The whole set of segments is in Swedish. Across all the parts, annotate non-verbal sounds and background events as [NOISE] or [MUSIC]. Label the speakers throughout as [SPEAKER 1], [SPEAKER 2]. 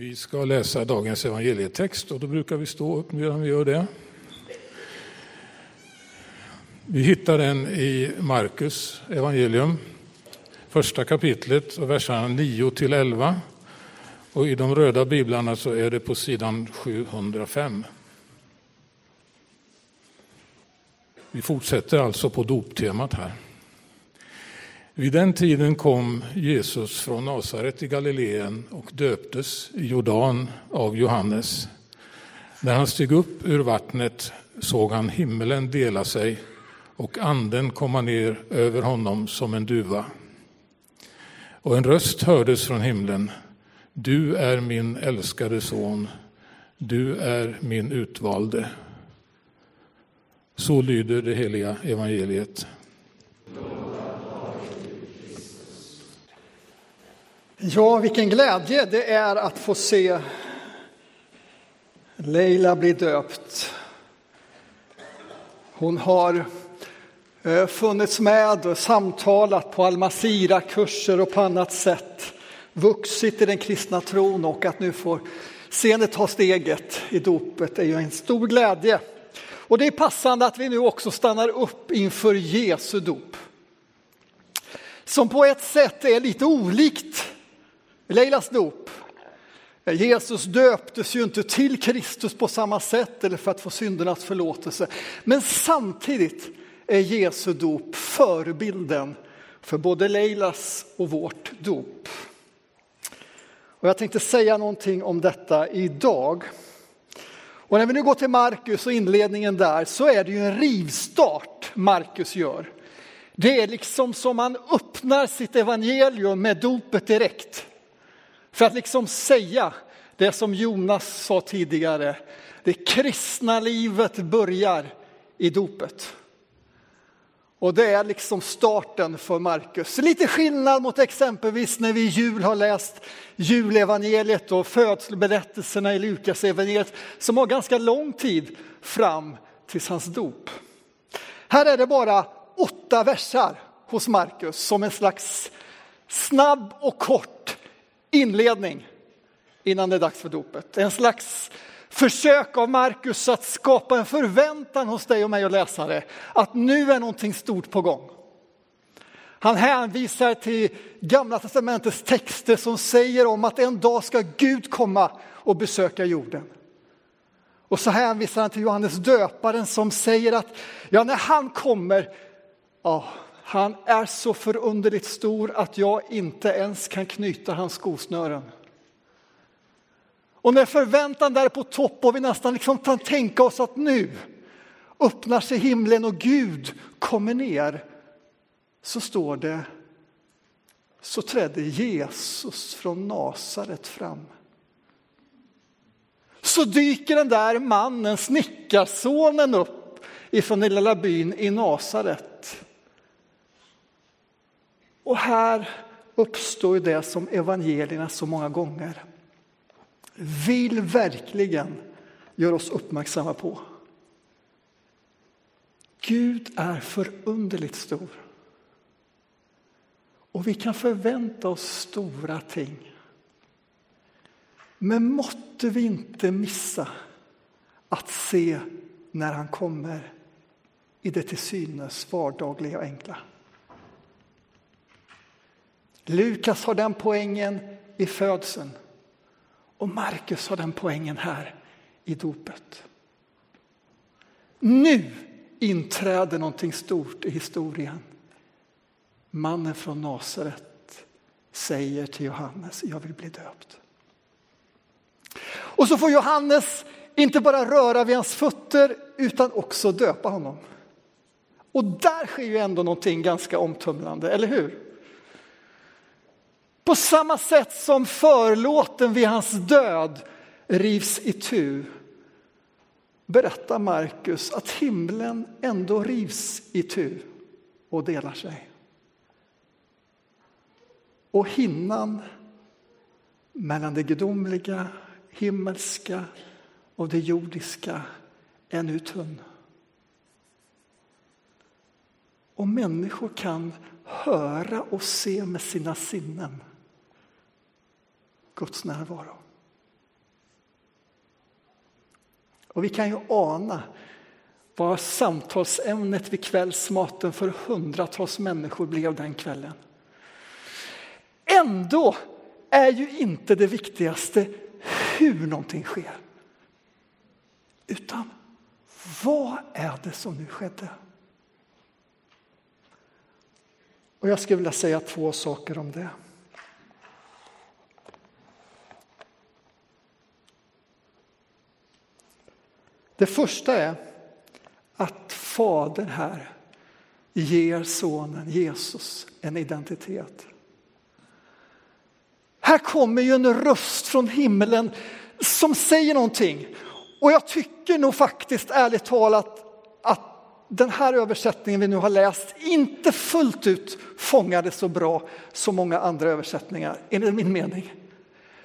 [SPEAKER 1] Vi ska läsa dagens evangelietext och då brukar vi stå upp medan vi gör det. Vi hittar den i Markus evangelium, första kapitlet och verserna 9 till 11. Och i de röda biblarna så är det på sidan 705. Vi fortsätter alltså på doptemat här. Vid den tiden kom Jesus från Nasaret i Galileen och döptes i Jordan av Johannes. När han steg upp ur vattnet såg han himmelen dela sig och anden komma ner över honom som en duva. Och en röst hördes från himlen. Du är min älskade son, du är min utvalde. Så lyder det heliga evangeliet.
[SPEAKER 2] Ja, vilken glädje det är att få se Leila bli döpt. Hon har eh, funnits med och samtalat på Almasira-kurser och på annat sätt. Vuxit i den kristna tron och att nu få se henne ta steget i dopet är ju en stor glädje. Och det är passande att vi nu också stannar upp inför Jesu dop. Som på ett sätt är lite olikt Leilas dop. Jesus döptes ju inte till Kristus på samma sätt eller för att få syndernas förlåtelse. Men samtidigt är Jesu dop förebilden för både Leilas och vårt dop. Och jag tänkte säga någonting om detta idag. Och när vi nu går till Markus och inledningen där så är det ju en rivstart Markus gör. Det är liksom som man öppnar sitt evangelium med dopet direkt. För att liksom säga det som Jonas sa tidigare, det kristna livet börjar i dopet. Och det är liksom starten för Markus. Lite skillnad mot exempelvis när vi i jul har läst julevangeliet och födselberättelserna i Lukas evangeliet som har ganska lång tid fram till hans dop. Här är det bara åtta versar hos Markus som en slags snabb och kort inledning innan det är dags för dopet. En slags försök av Markus att skapa en förväntan hos dig och mig och läsare att nu är någonting stort på gång. Han hänvisar till Gamla testamentets texter som säger om att en dag ska Gud komma och besöka jorden. Och så hänvisar han till Johannes döparen som säger att ja, när han kommer, ja, han är så förunderligt stor att jag inte ens kan knyta hans skosnören. Och när förväntan där är på topp och vi nästan liksom kan tänka oss att nu öppnar sig himlen och Gud kommer ner, så står det så trädde Jesus från Nasaret fram. Så dyker den där mannen, snickarsonen, upp ifrån den lilla byn i Nasaret. Och här uppstår det som evangelierna så många gånger vill verkligen göra oss uppmärksamma på. Gud är förunderligt stor. Och vi kan förvänta oss stora ting. Men måtte vi inte missa att se när han kommer i det till synes vardagliga och enkla. Lukas har den poängen i födseln. Och Markus har den poängen här i dopet. Nu inträder någonting stort i historien. Mannen från Nasaret säger till Johannes, jag vill bli döpt. Och så får Johannes inte bara röra vid hans fötter utan också döpa honom. Och där sker ju ändå någonting ganska omtumlande, eller hur? På samma sätt som förlåten vid hans död rivs i tu berättar Markus att himlen ändå rivs i tu och delar sig. Och hinnan mellan det gudomliga, himmelska och det jordiska är nu tunn. Och människor kan höra och se med sina sinnen Guds närvaro. Och vi kan ju ana vad samtalsämnet vid kvällsmaten för hundratals människor blev den kvällen. Ändå är ju inte det viktigaste hur någonting sker. Utan vad är det som nu skedde? Och jag skulle vilja säga två saker om det. Det första är att Fadern här ger sonen Jesus en identitet. Här kommer ju en röst från himlen som säger någonting. Och jag tycker nog faktiskt ärligt talat att den här översättningen vi nu har läst inte fullt ut fångade så bra som många andra översättningar, enligt min mening.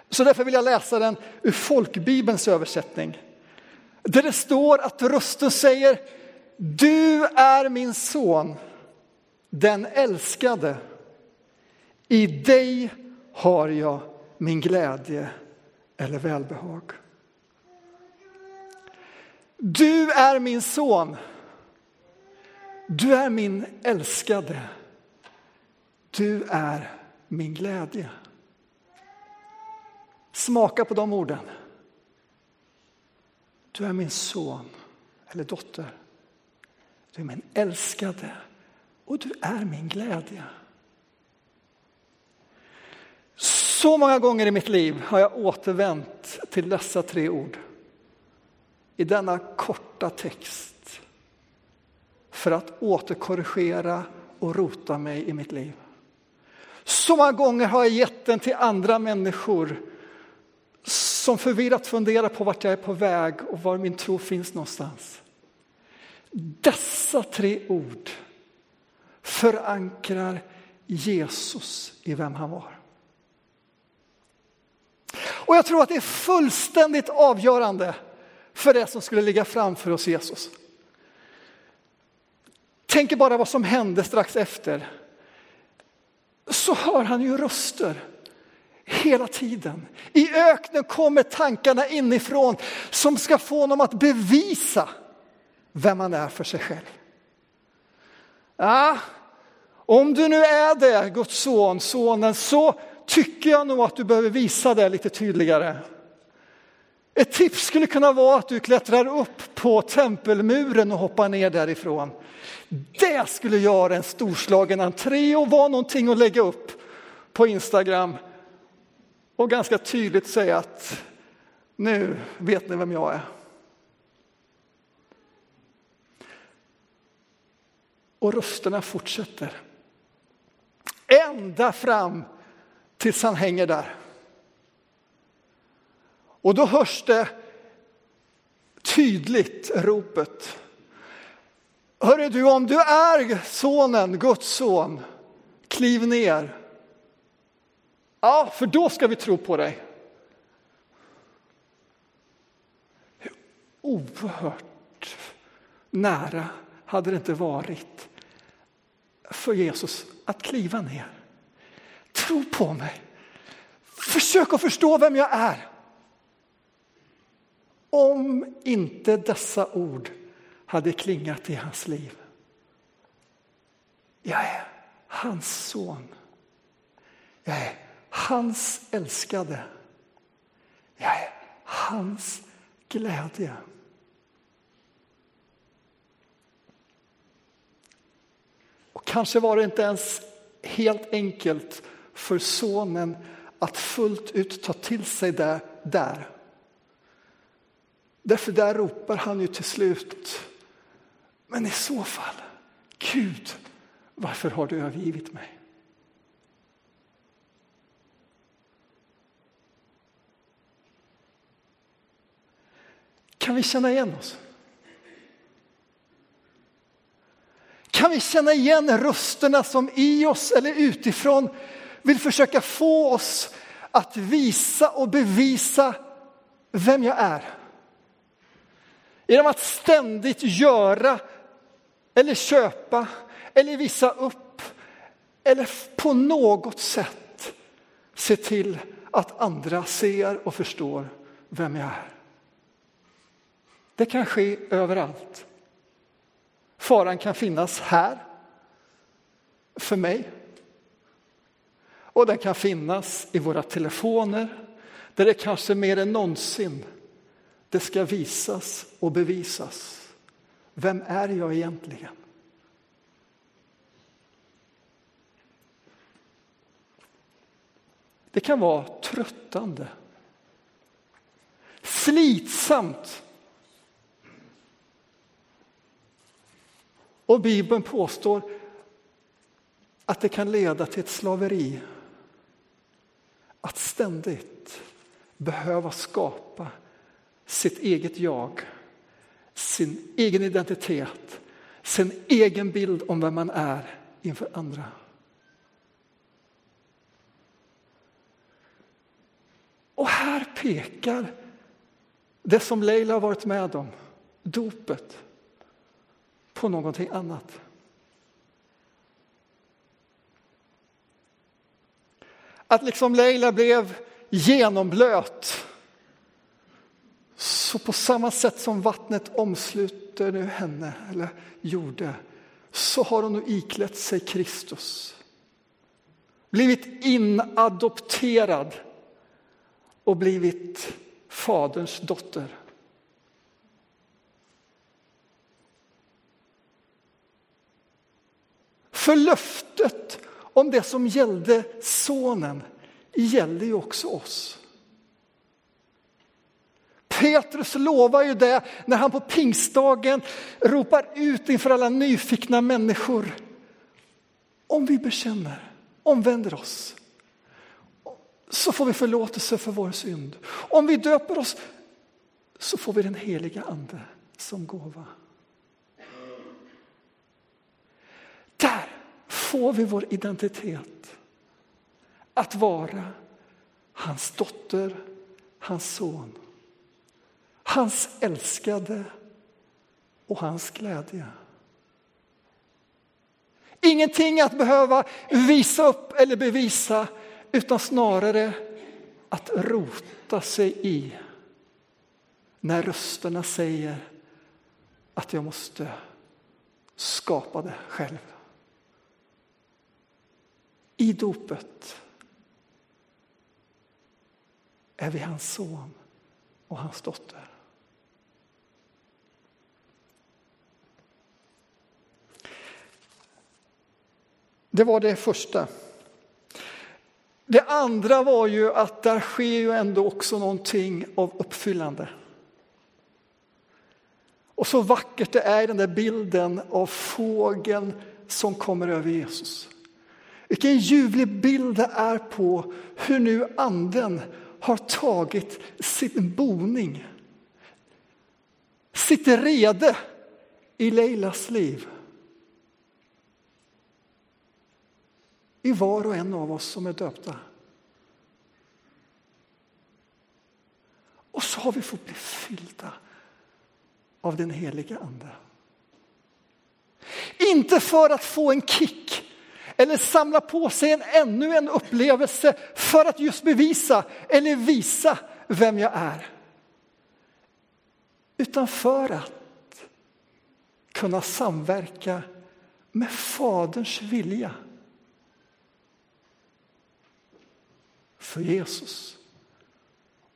[SPEAKER 2] Så därför vill jag läsa den ur folkbibelns översättning. Där det står att rösten säger Du är min son, den älskade. I dig har jag min glädje eller välbehag. Du är min son. Du är min älskade. Du är min glädje. Smaka på de orden. Du är min son eller dotter. Du är min älskade och du är min glädje. Så många gånger i mitt liv har jag återvänt till dessa tre ord i denna korta text för att återkorrigera och rota mig i mitt liv. Så många gånger har jag gett den till andra människor som förvirrat funderar på vart jag är på väg och var min tro finns någonstans. Dessa tre ord förankrar Jesus i vem han var. Och jag tror att det är fullständigt avgörande för det som skulle ligga framför oss Jesus. Tänk bara vad som hände strax efter. Så hör han ju röster hela tiden. I öknen kommer tankarna inifrån som ska få honom att bevisa vem han är för sig själv. Ja, om du nu är det, Guds son, sonen, så tycker jag nog att du behöver visa det lite tydligare. Ett tips skulle kunna vara att du klättrar upp på tempelmuren och hoppar ner därifrån. Det skulle göra en storslagen entré och vara någonting att lägga upp på Instagram och ganska tydligt säga att nu vet ni vem jag är. Och rösterna fortsätter. Ända fram tills han hänger där. Och då hörs det tydligt ropet. Hörru du, om du är sonen, Guds son, kliv ner. Ja, för då ska vi tro på dig. Hur oerhört nära hade det inte varit för Jesus att kliva ner. Tro på mig. Försök att förstå vem jag är. Om inte dessa ord hade klingat i hans liv. Jag är hans son. Jag är hans älskade. Jag är hans glädje. Och kanske var det inte ens helt enkelt för sonen att fullt ut ta till sig det där. Därför där ropar han ju till slut. Men i så fall, Gud, varför har du övergivit mig? Kan vi känna igen oss? Kan vi känna igen rösterna som i oss eller utifrån vill försöka få oss att visa och bevisa vem jag är? Genom att ständigt göra eller köpa eller visa upp eller på något sätt se till att andra ser och förstår vem jag är. Det kan ske överallt. Faran kan finnas här, för mig. Och den kan finnas i våra telefoner, där det kanske mer än någonsin det ska visas och bevisas. Vem är jag egentligen? Det kan vara tröttande, slitsamt. Och Bibeln påstår att det kan leda till ett slaveri. Att ständigt behöva skapa sitt eget jag, sin egen identitet, sin egen bild om vem man är inför andra. Och här pekar det som Leila har varit med om, dopet, på någonting annat. Att liksom Leila blev genomblöt så på samma sätt som vattnet omsluter nu henne, eller gjorde, så har hon nu iklätt sig Kristus. Blivit inadopterad och blivit Faderns dotter. För löftet om det som gällde sonen gäller ju också oss. Petrus lovar ju det när han på pingstdagen ropar ut inför alla nyfikna människor. Om vi bekänner, omvänder oss, så får vi förlåtelse för vår synd. Om vi döper oss så får vi den heliga ande som gåva. Där får vi vår identitet. Att vara hans dotter, hans son. Hans älskade och hans glädje. Ingenting att behöva visa upp eller bevisa utan snarare att rota sig i när rösterna säger att jag måste skapa det själv. I dopet är vi hans son och hans dotter. Det var det första. Det andra var ju att där sker ju ändå också någonting av uppfyllande. Och så vackert det är i den där bilden av fågeln som kommer över Jesus. Vilken ljuvlig bild det är på hur nu anden har tagit sin boning, sitt rede i Leilas liv. i var och en av oss som är döpta. Och så har vi fått bli fyllda av den heliga Ande. Inte för att få en kick eller samla på sig en ännu en upplevelse för att just bevisa eller visa vem jag är. Utan för att kunna samverka med Faderns vilja för Jesus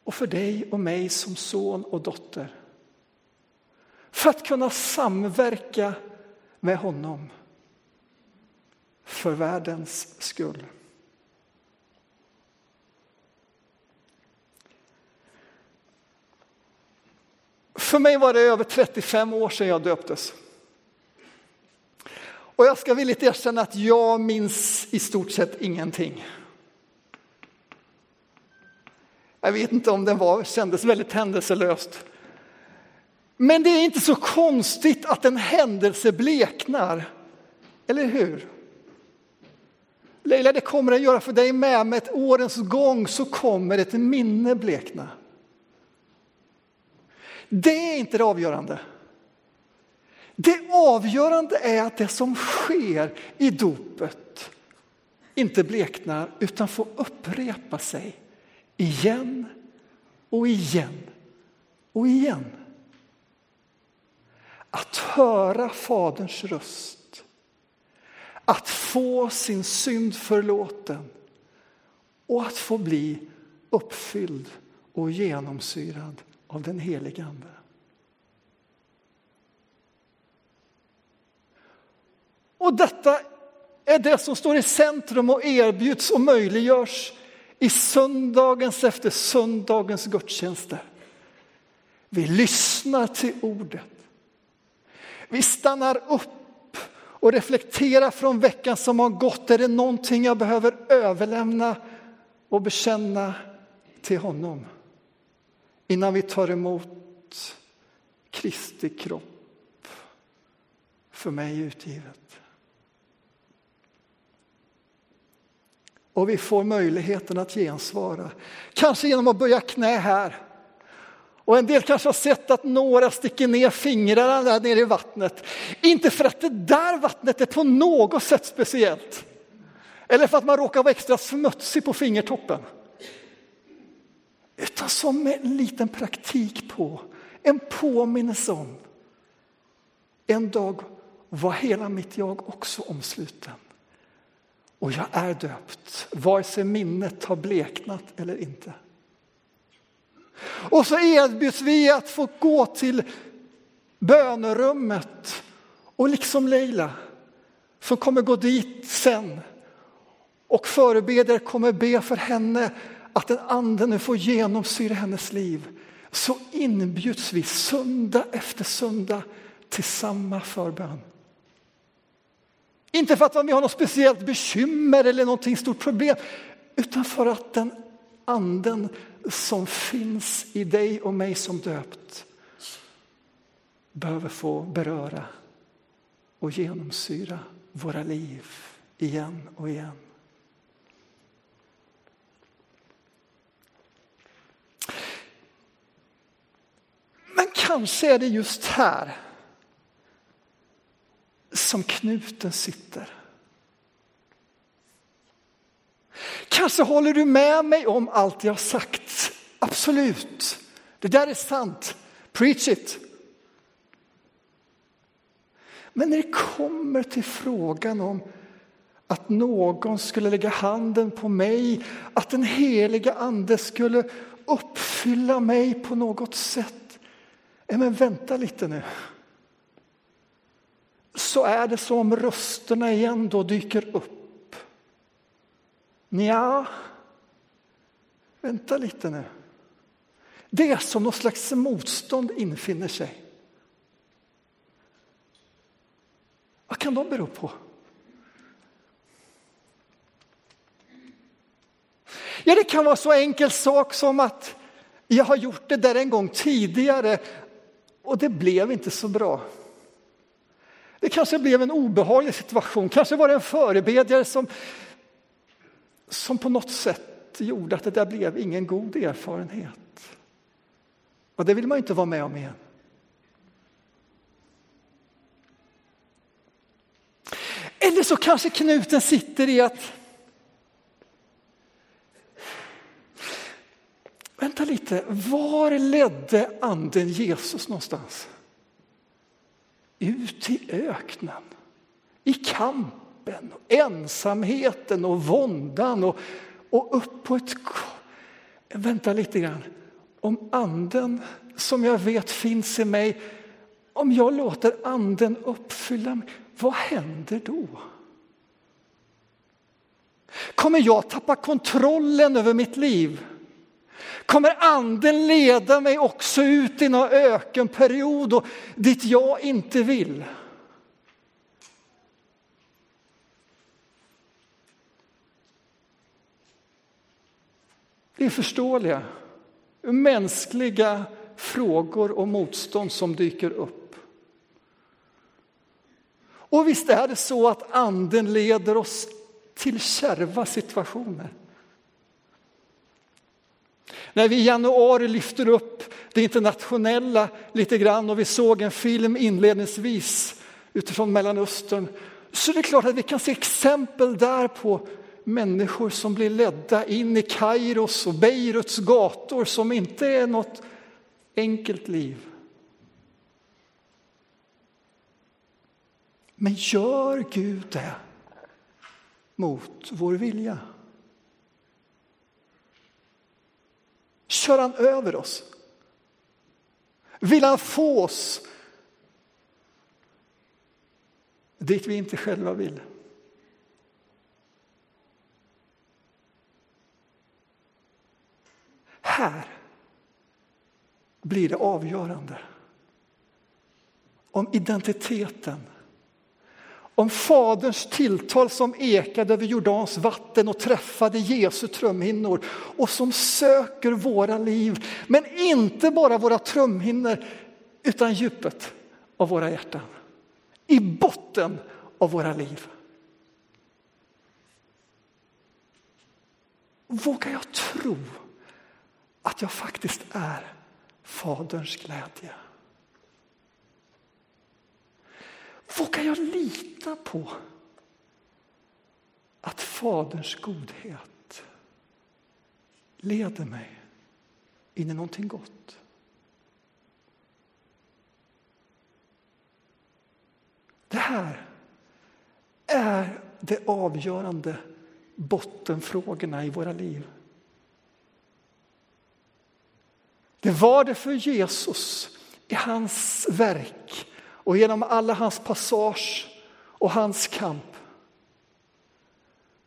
[SPEAKER 2] och för dig och mig som son och dotter. För att kunna samverka med honom för världens skull. För mig var det över 35 år sedan jag döptes. Och jag ska villigt erkänna att jag minns i stort sett ingenting. Jag vet inte om den var, kändes väldigt händelselöst. Men det är inte så konstigt att en händelse bleknar, eller hur? Leila, det kommer den göra för dig med. Med ett årens gång så kommer ett minne blekna. Det är inte det avgörande. Det avgörande är att det som sker i dopet inte bleknar utan får upprepa sig – igen och igen och igen. att höra Faderns röst, att få sin synd förlåten och att få bli uppfylld och genomsyrad av den helige Ande. Och detta är det som står i centrum och erbjuds och möjliggörs i söndagens efter söndagens gudstjänster. Vi lyssnar till ordet. Vi stannar upp och reflektera från veckan som har gått. Är det någonting jag behöver överlämna och bekänna till honom innan vi tar emot Kristi kropp för mig utgivet? Och vi får möjligheten att gensvara. Kanske genom att böja knä här. Och en del kanske har sett att några sticker ner fingrarna där nere i vattnet. Inte för att det där vattnet är på något sätt speciellt. Eller för att man råkar vara extra smutsig på fingertoppen. Utan som en liten praktik på, en påminnelse om. En dag var hela mitt jag också omsluten. Och jag är döpt, vare sig minnet har bleknat eller inte. Och så erbjuds vi att få gå till bönerummet och liksom Leila som kommer gå dit sen och förebeder kommer be för henne att den anden nu får genomsyra hennes liv så inbjuds vi söndag efter söndag till samma förbön. Inte för att vi har något speciellt bekymmer eller något stort problem, utan för att den anden som finns i dig och mig som döpt behöver få beröra och genomsyra våra liv igen och igen. Men kanske är det just här som knuten sitter. Kanske håller du med mig om allt jag sagt. Absolut, det där är sant. Preach it. Men när det kommer till frågan om att någon skulle lägga handen på mig, att den heliga ande skulle uppfylla mig på något sätt. Men vänta lite nu så är det som rösterna igen då dyker upp. Nja, vänta lite nu. Det är som något slags motstånd infinner sig. Vad kan de bero på? Ja, det kan vara så enkel sak som att jag har gjort det där en gång tidigare och det blev inte så bra. Det kanske blev en obehaglig situation, kanske var det en förebedjare som, som på något sätt gjorde att det där blev ingen god erfarenhet. Och det vill man inte vara med om igen. Eller så kanske knuten sitter i att Vänta lite, var ledde anden Jesus någonstans? ut i öknen, i kampen, och ensamheten och våndan och, och upp på ett... Vänta lite grann. Om anden som jag vet finns i mig, om jag låter anden uppfylla mig, vad händer då? Kommer jag tappa kontrollen över mitt liv? kommer anden leda mig också ut i någon ökenperiod och dit jag inte vill. Det är förståeliga, mänskliga frågor och motstånd som dyker upp. Och visst är det så att anden leder oss till kärva situationer. När vi i januari lyfter upp det internationella lite grann och vi såg en film inledningsvis utifrån Mellanöstern så är det klart att vi kan se exempel där på människor som blir ledda in i Kairos och Beiruts gator som inte är något enkelt liv. Men gör Gud det mot vår vilja? Kör han över oss? Vill han få oss dit vi inte själva vill? Här blir det avgörande om identiteten om Faderns tilltal som ekade över Jordans vatten och träffade Jesu trumhinnor och som söker våra liv, men inte bara våra trumhinnor utan djupet av våra hjärtan. I botten av våra liv. Vågar jag tro att jag faktiskt är Faderns glädje? Vågar jag lita på att Faderns godhet leder mig in i någonting gott? Det här är de avgörande bottenfrågorna i våra liv. Det var det för Jesus i hans verk och genom alla hans passage och hans kamp.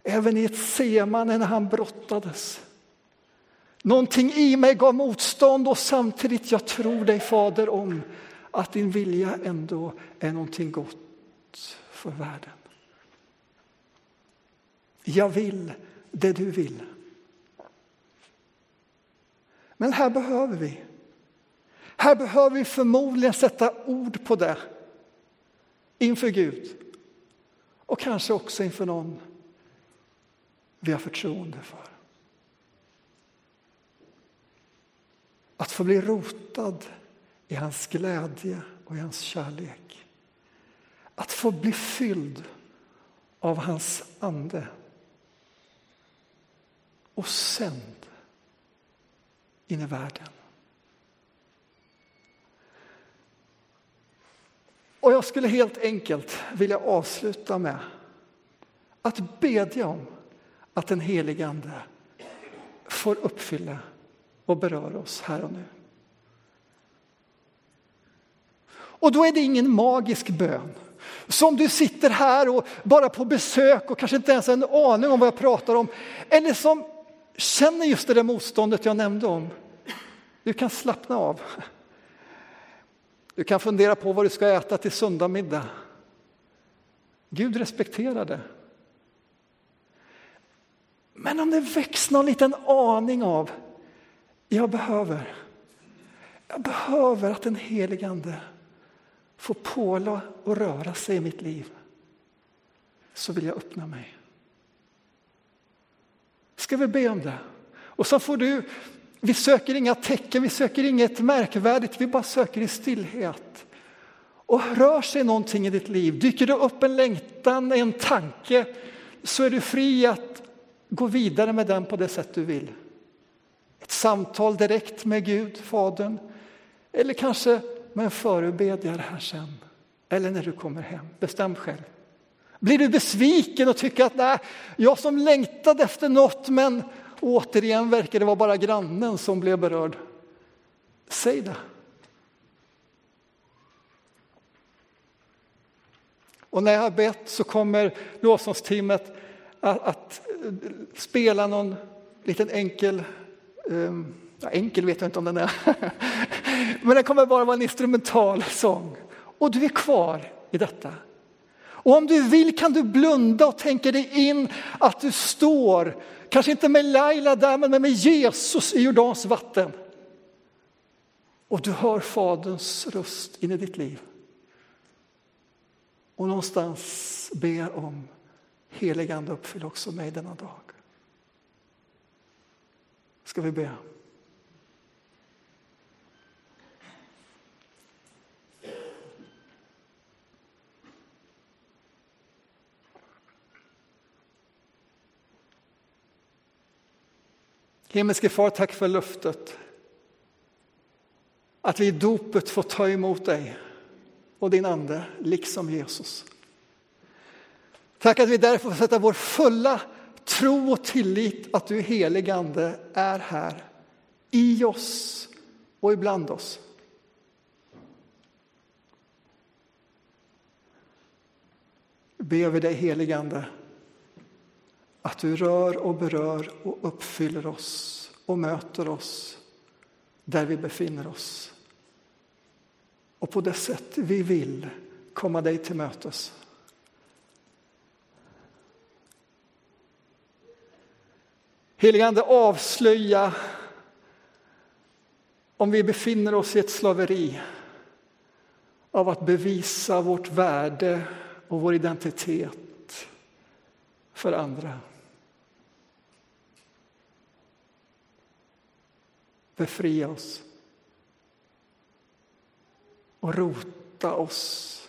[SPEAKER 2] Även i ett semane när han brottades. Någonting i mig gav motstånd och samtidigt jag tror dig Fader om att din vilja ändå är någonting gott för världen. Jag vill det du vill. Men här behöver vi här behöver vi förmodligen sätta ord på det inför Gud och kanske också inför någon vi har förtroende för. Att få bli rotad i hans glädje och i hans kärlek. Att få bli fylld av hans ande och sänd in i världen. Och jag skulle helt enkelt vilja avsluta med att bedja om att den helige Ande får uppfylla och beröra oss här och nu. Och då är det ingen magisk bön. Som du sitter här och bara på besök och kanske inte ens har en aning om vad jag pratar om. Eller som känner just det där motståndet jag nämnde om. Du kan slappna av. Du kan fundera på vad du ska äta till söndagsmiddag. Gud respekterar det. Men om det väcks någon liten aning av jag behöver, jag behöver att den helige Ande får påla och röra sig i mitt liv så vill jag öppna mig. Ska vi be om det? Och så får du vi söker inga tecken, vi söker inget märkvärdigt, vi bara söker i stillhet. Och rör sig någonting i ditt liv, dyker det upp en längtan, en tanke, så är du fri att gå vidare med den på det sätt du vill. Ett samtal direkt med Gud, Fadern, eller kanske med en förebedjare här sen. Eller när du kommer hem, bestäm själv. Blir du besviken och tycker att nej, jag som längtade efter något men Återigen verkar det vara bara grannen som blev berörd. Säg det. Och när jag har bett så kommer lovsångsteamet att, att, eh, spela någon liten enkel, um, ja, enkel vet jag inte om den är, [LAUGHS] men den kommer bara vara en instrumental sång. Och du är kvar i detta. Och om du vill kan du blunda och tänka dig in att du står Kanske inte med Laila där, men med Jesus i Jordans vatten. Och du hör Faderns röst in i ditt liv. Och någonstans ber om heligande uppfyll också mig denna dag. Ska vi be? Himmelske far, tack för löftet. Att vi i dopet får ta emot dig och din ande, liksom Jesus. Tack att vi därför får sätta vår fulla tro och tillit att du helig Ande är här i oss och ibland oss. Ber vi dig heligande Ande att du rör och berör och uppfyller oss och möter oss där vi befinner oss och på det sätt vi vill komma dig till mötes. Helige Ande, avslöja om vi befinner oss i ett slaveri av att bevisa vårt värde och vår identitet för andra. Befria oss och rota oss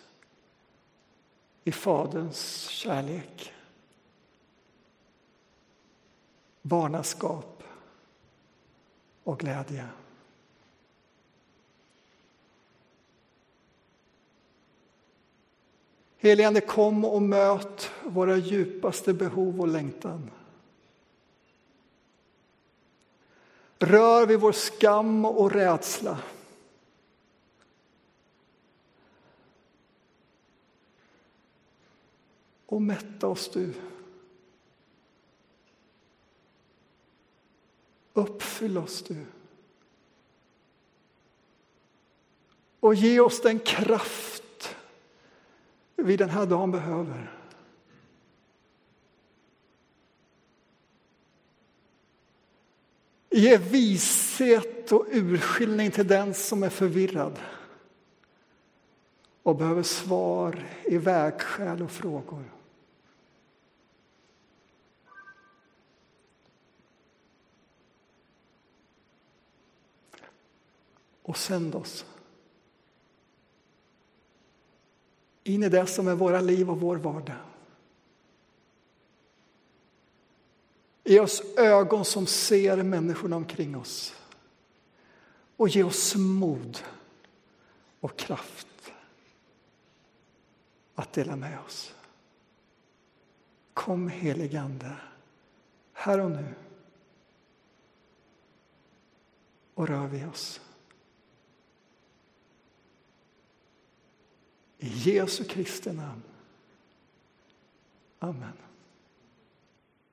[SPEAKER 2] i Faderns kärlek. Barnaskap och glädje. Helige kom och möt våra djupaste behov och längtan. Rör vid vår skam och rädsla. Och mätta oss du. Uppfyll oss du. Och ge oss den kraft vi den här dagen behöver. Ge vishet och urskiljning till den som är förvirrad och behöver svar i vägskäl och frågor. Och sänd oss in i det som är våra liv och vår vardag. Ge oss ögon som ser människorna omkring oss. Och ge oss mod och kraft att dela med oss. Kom heligande, här och nu. Och rör vid oss. I Jesu Kristi namn. Amen.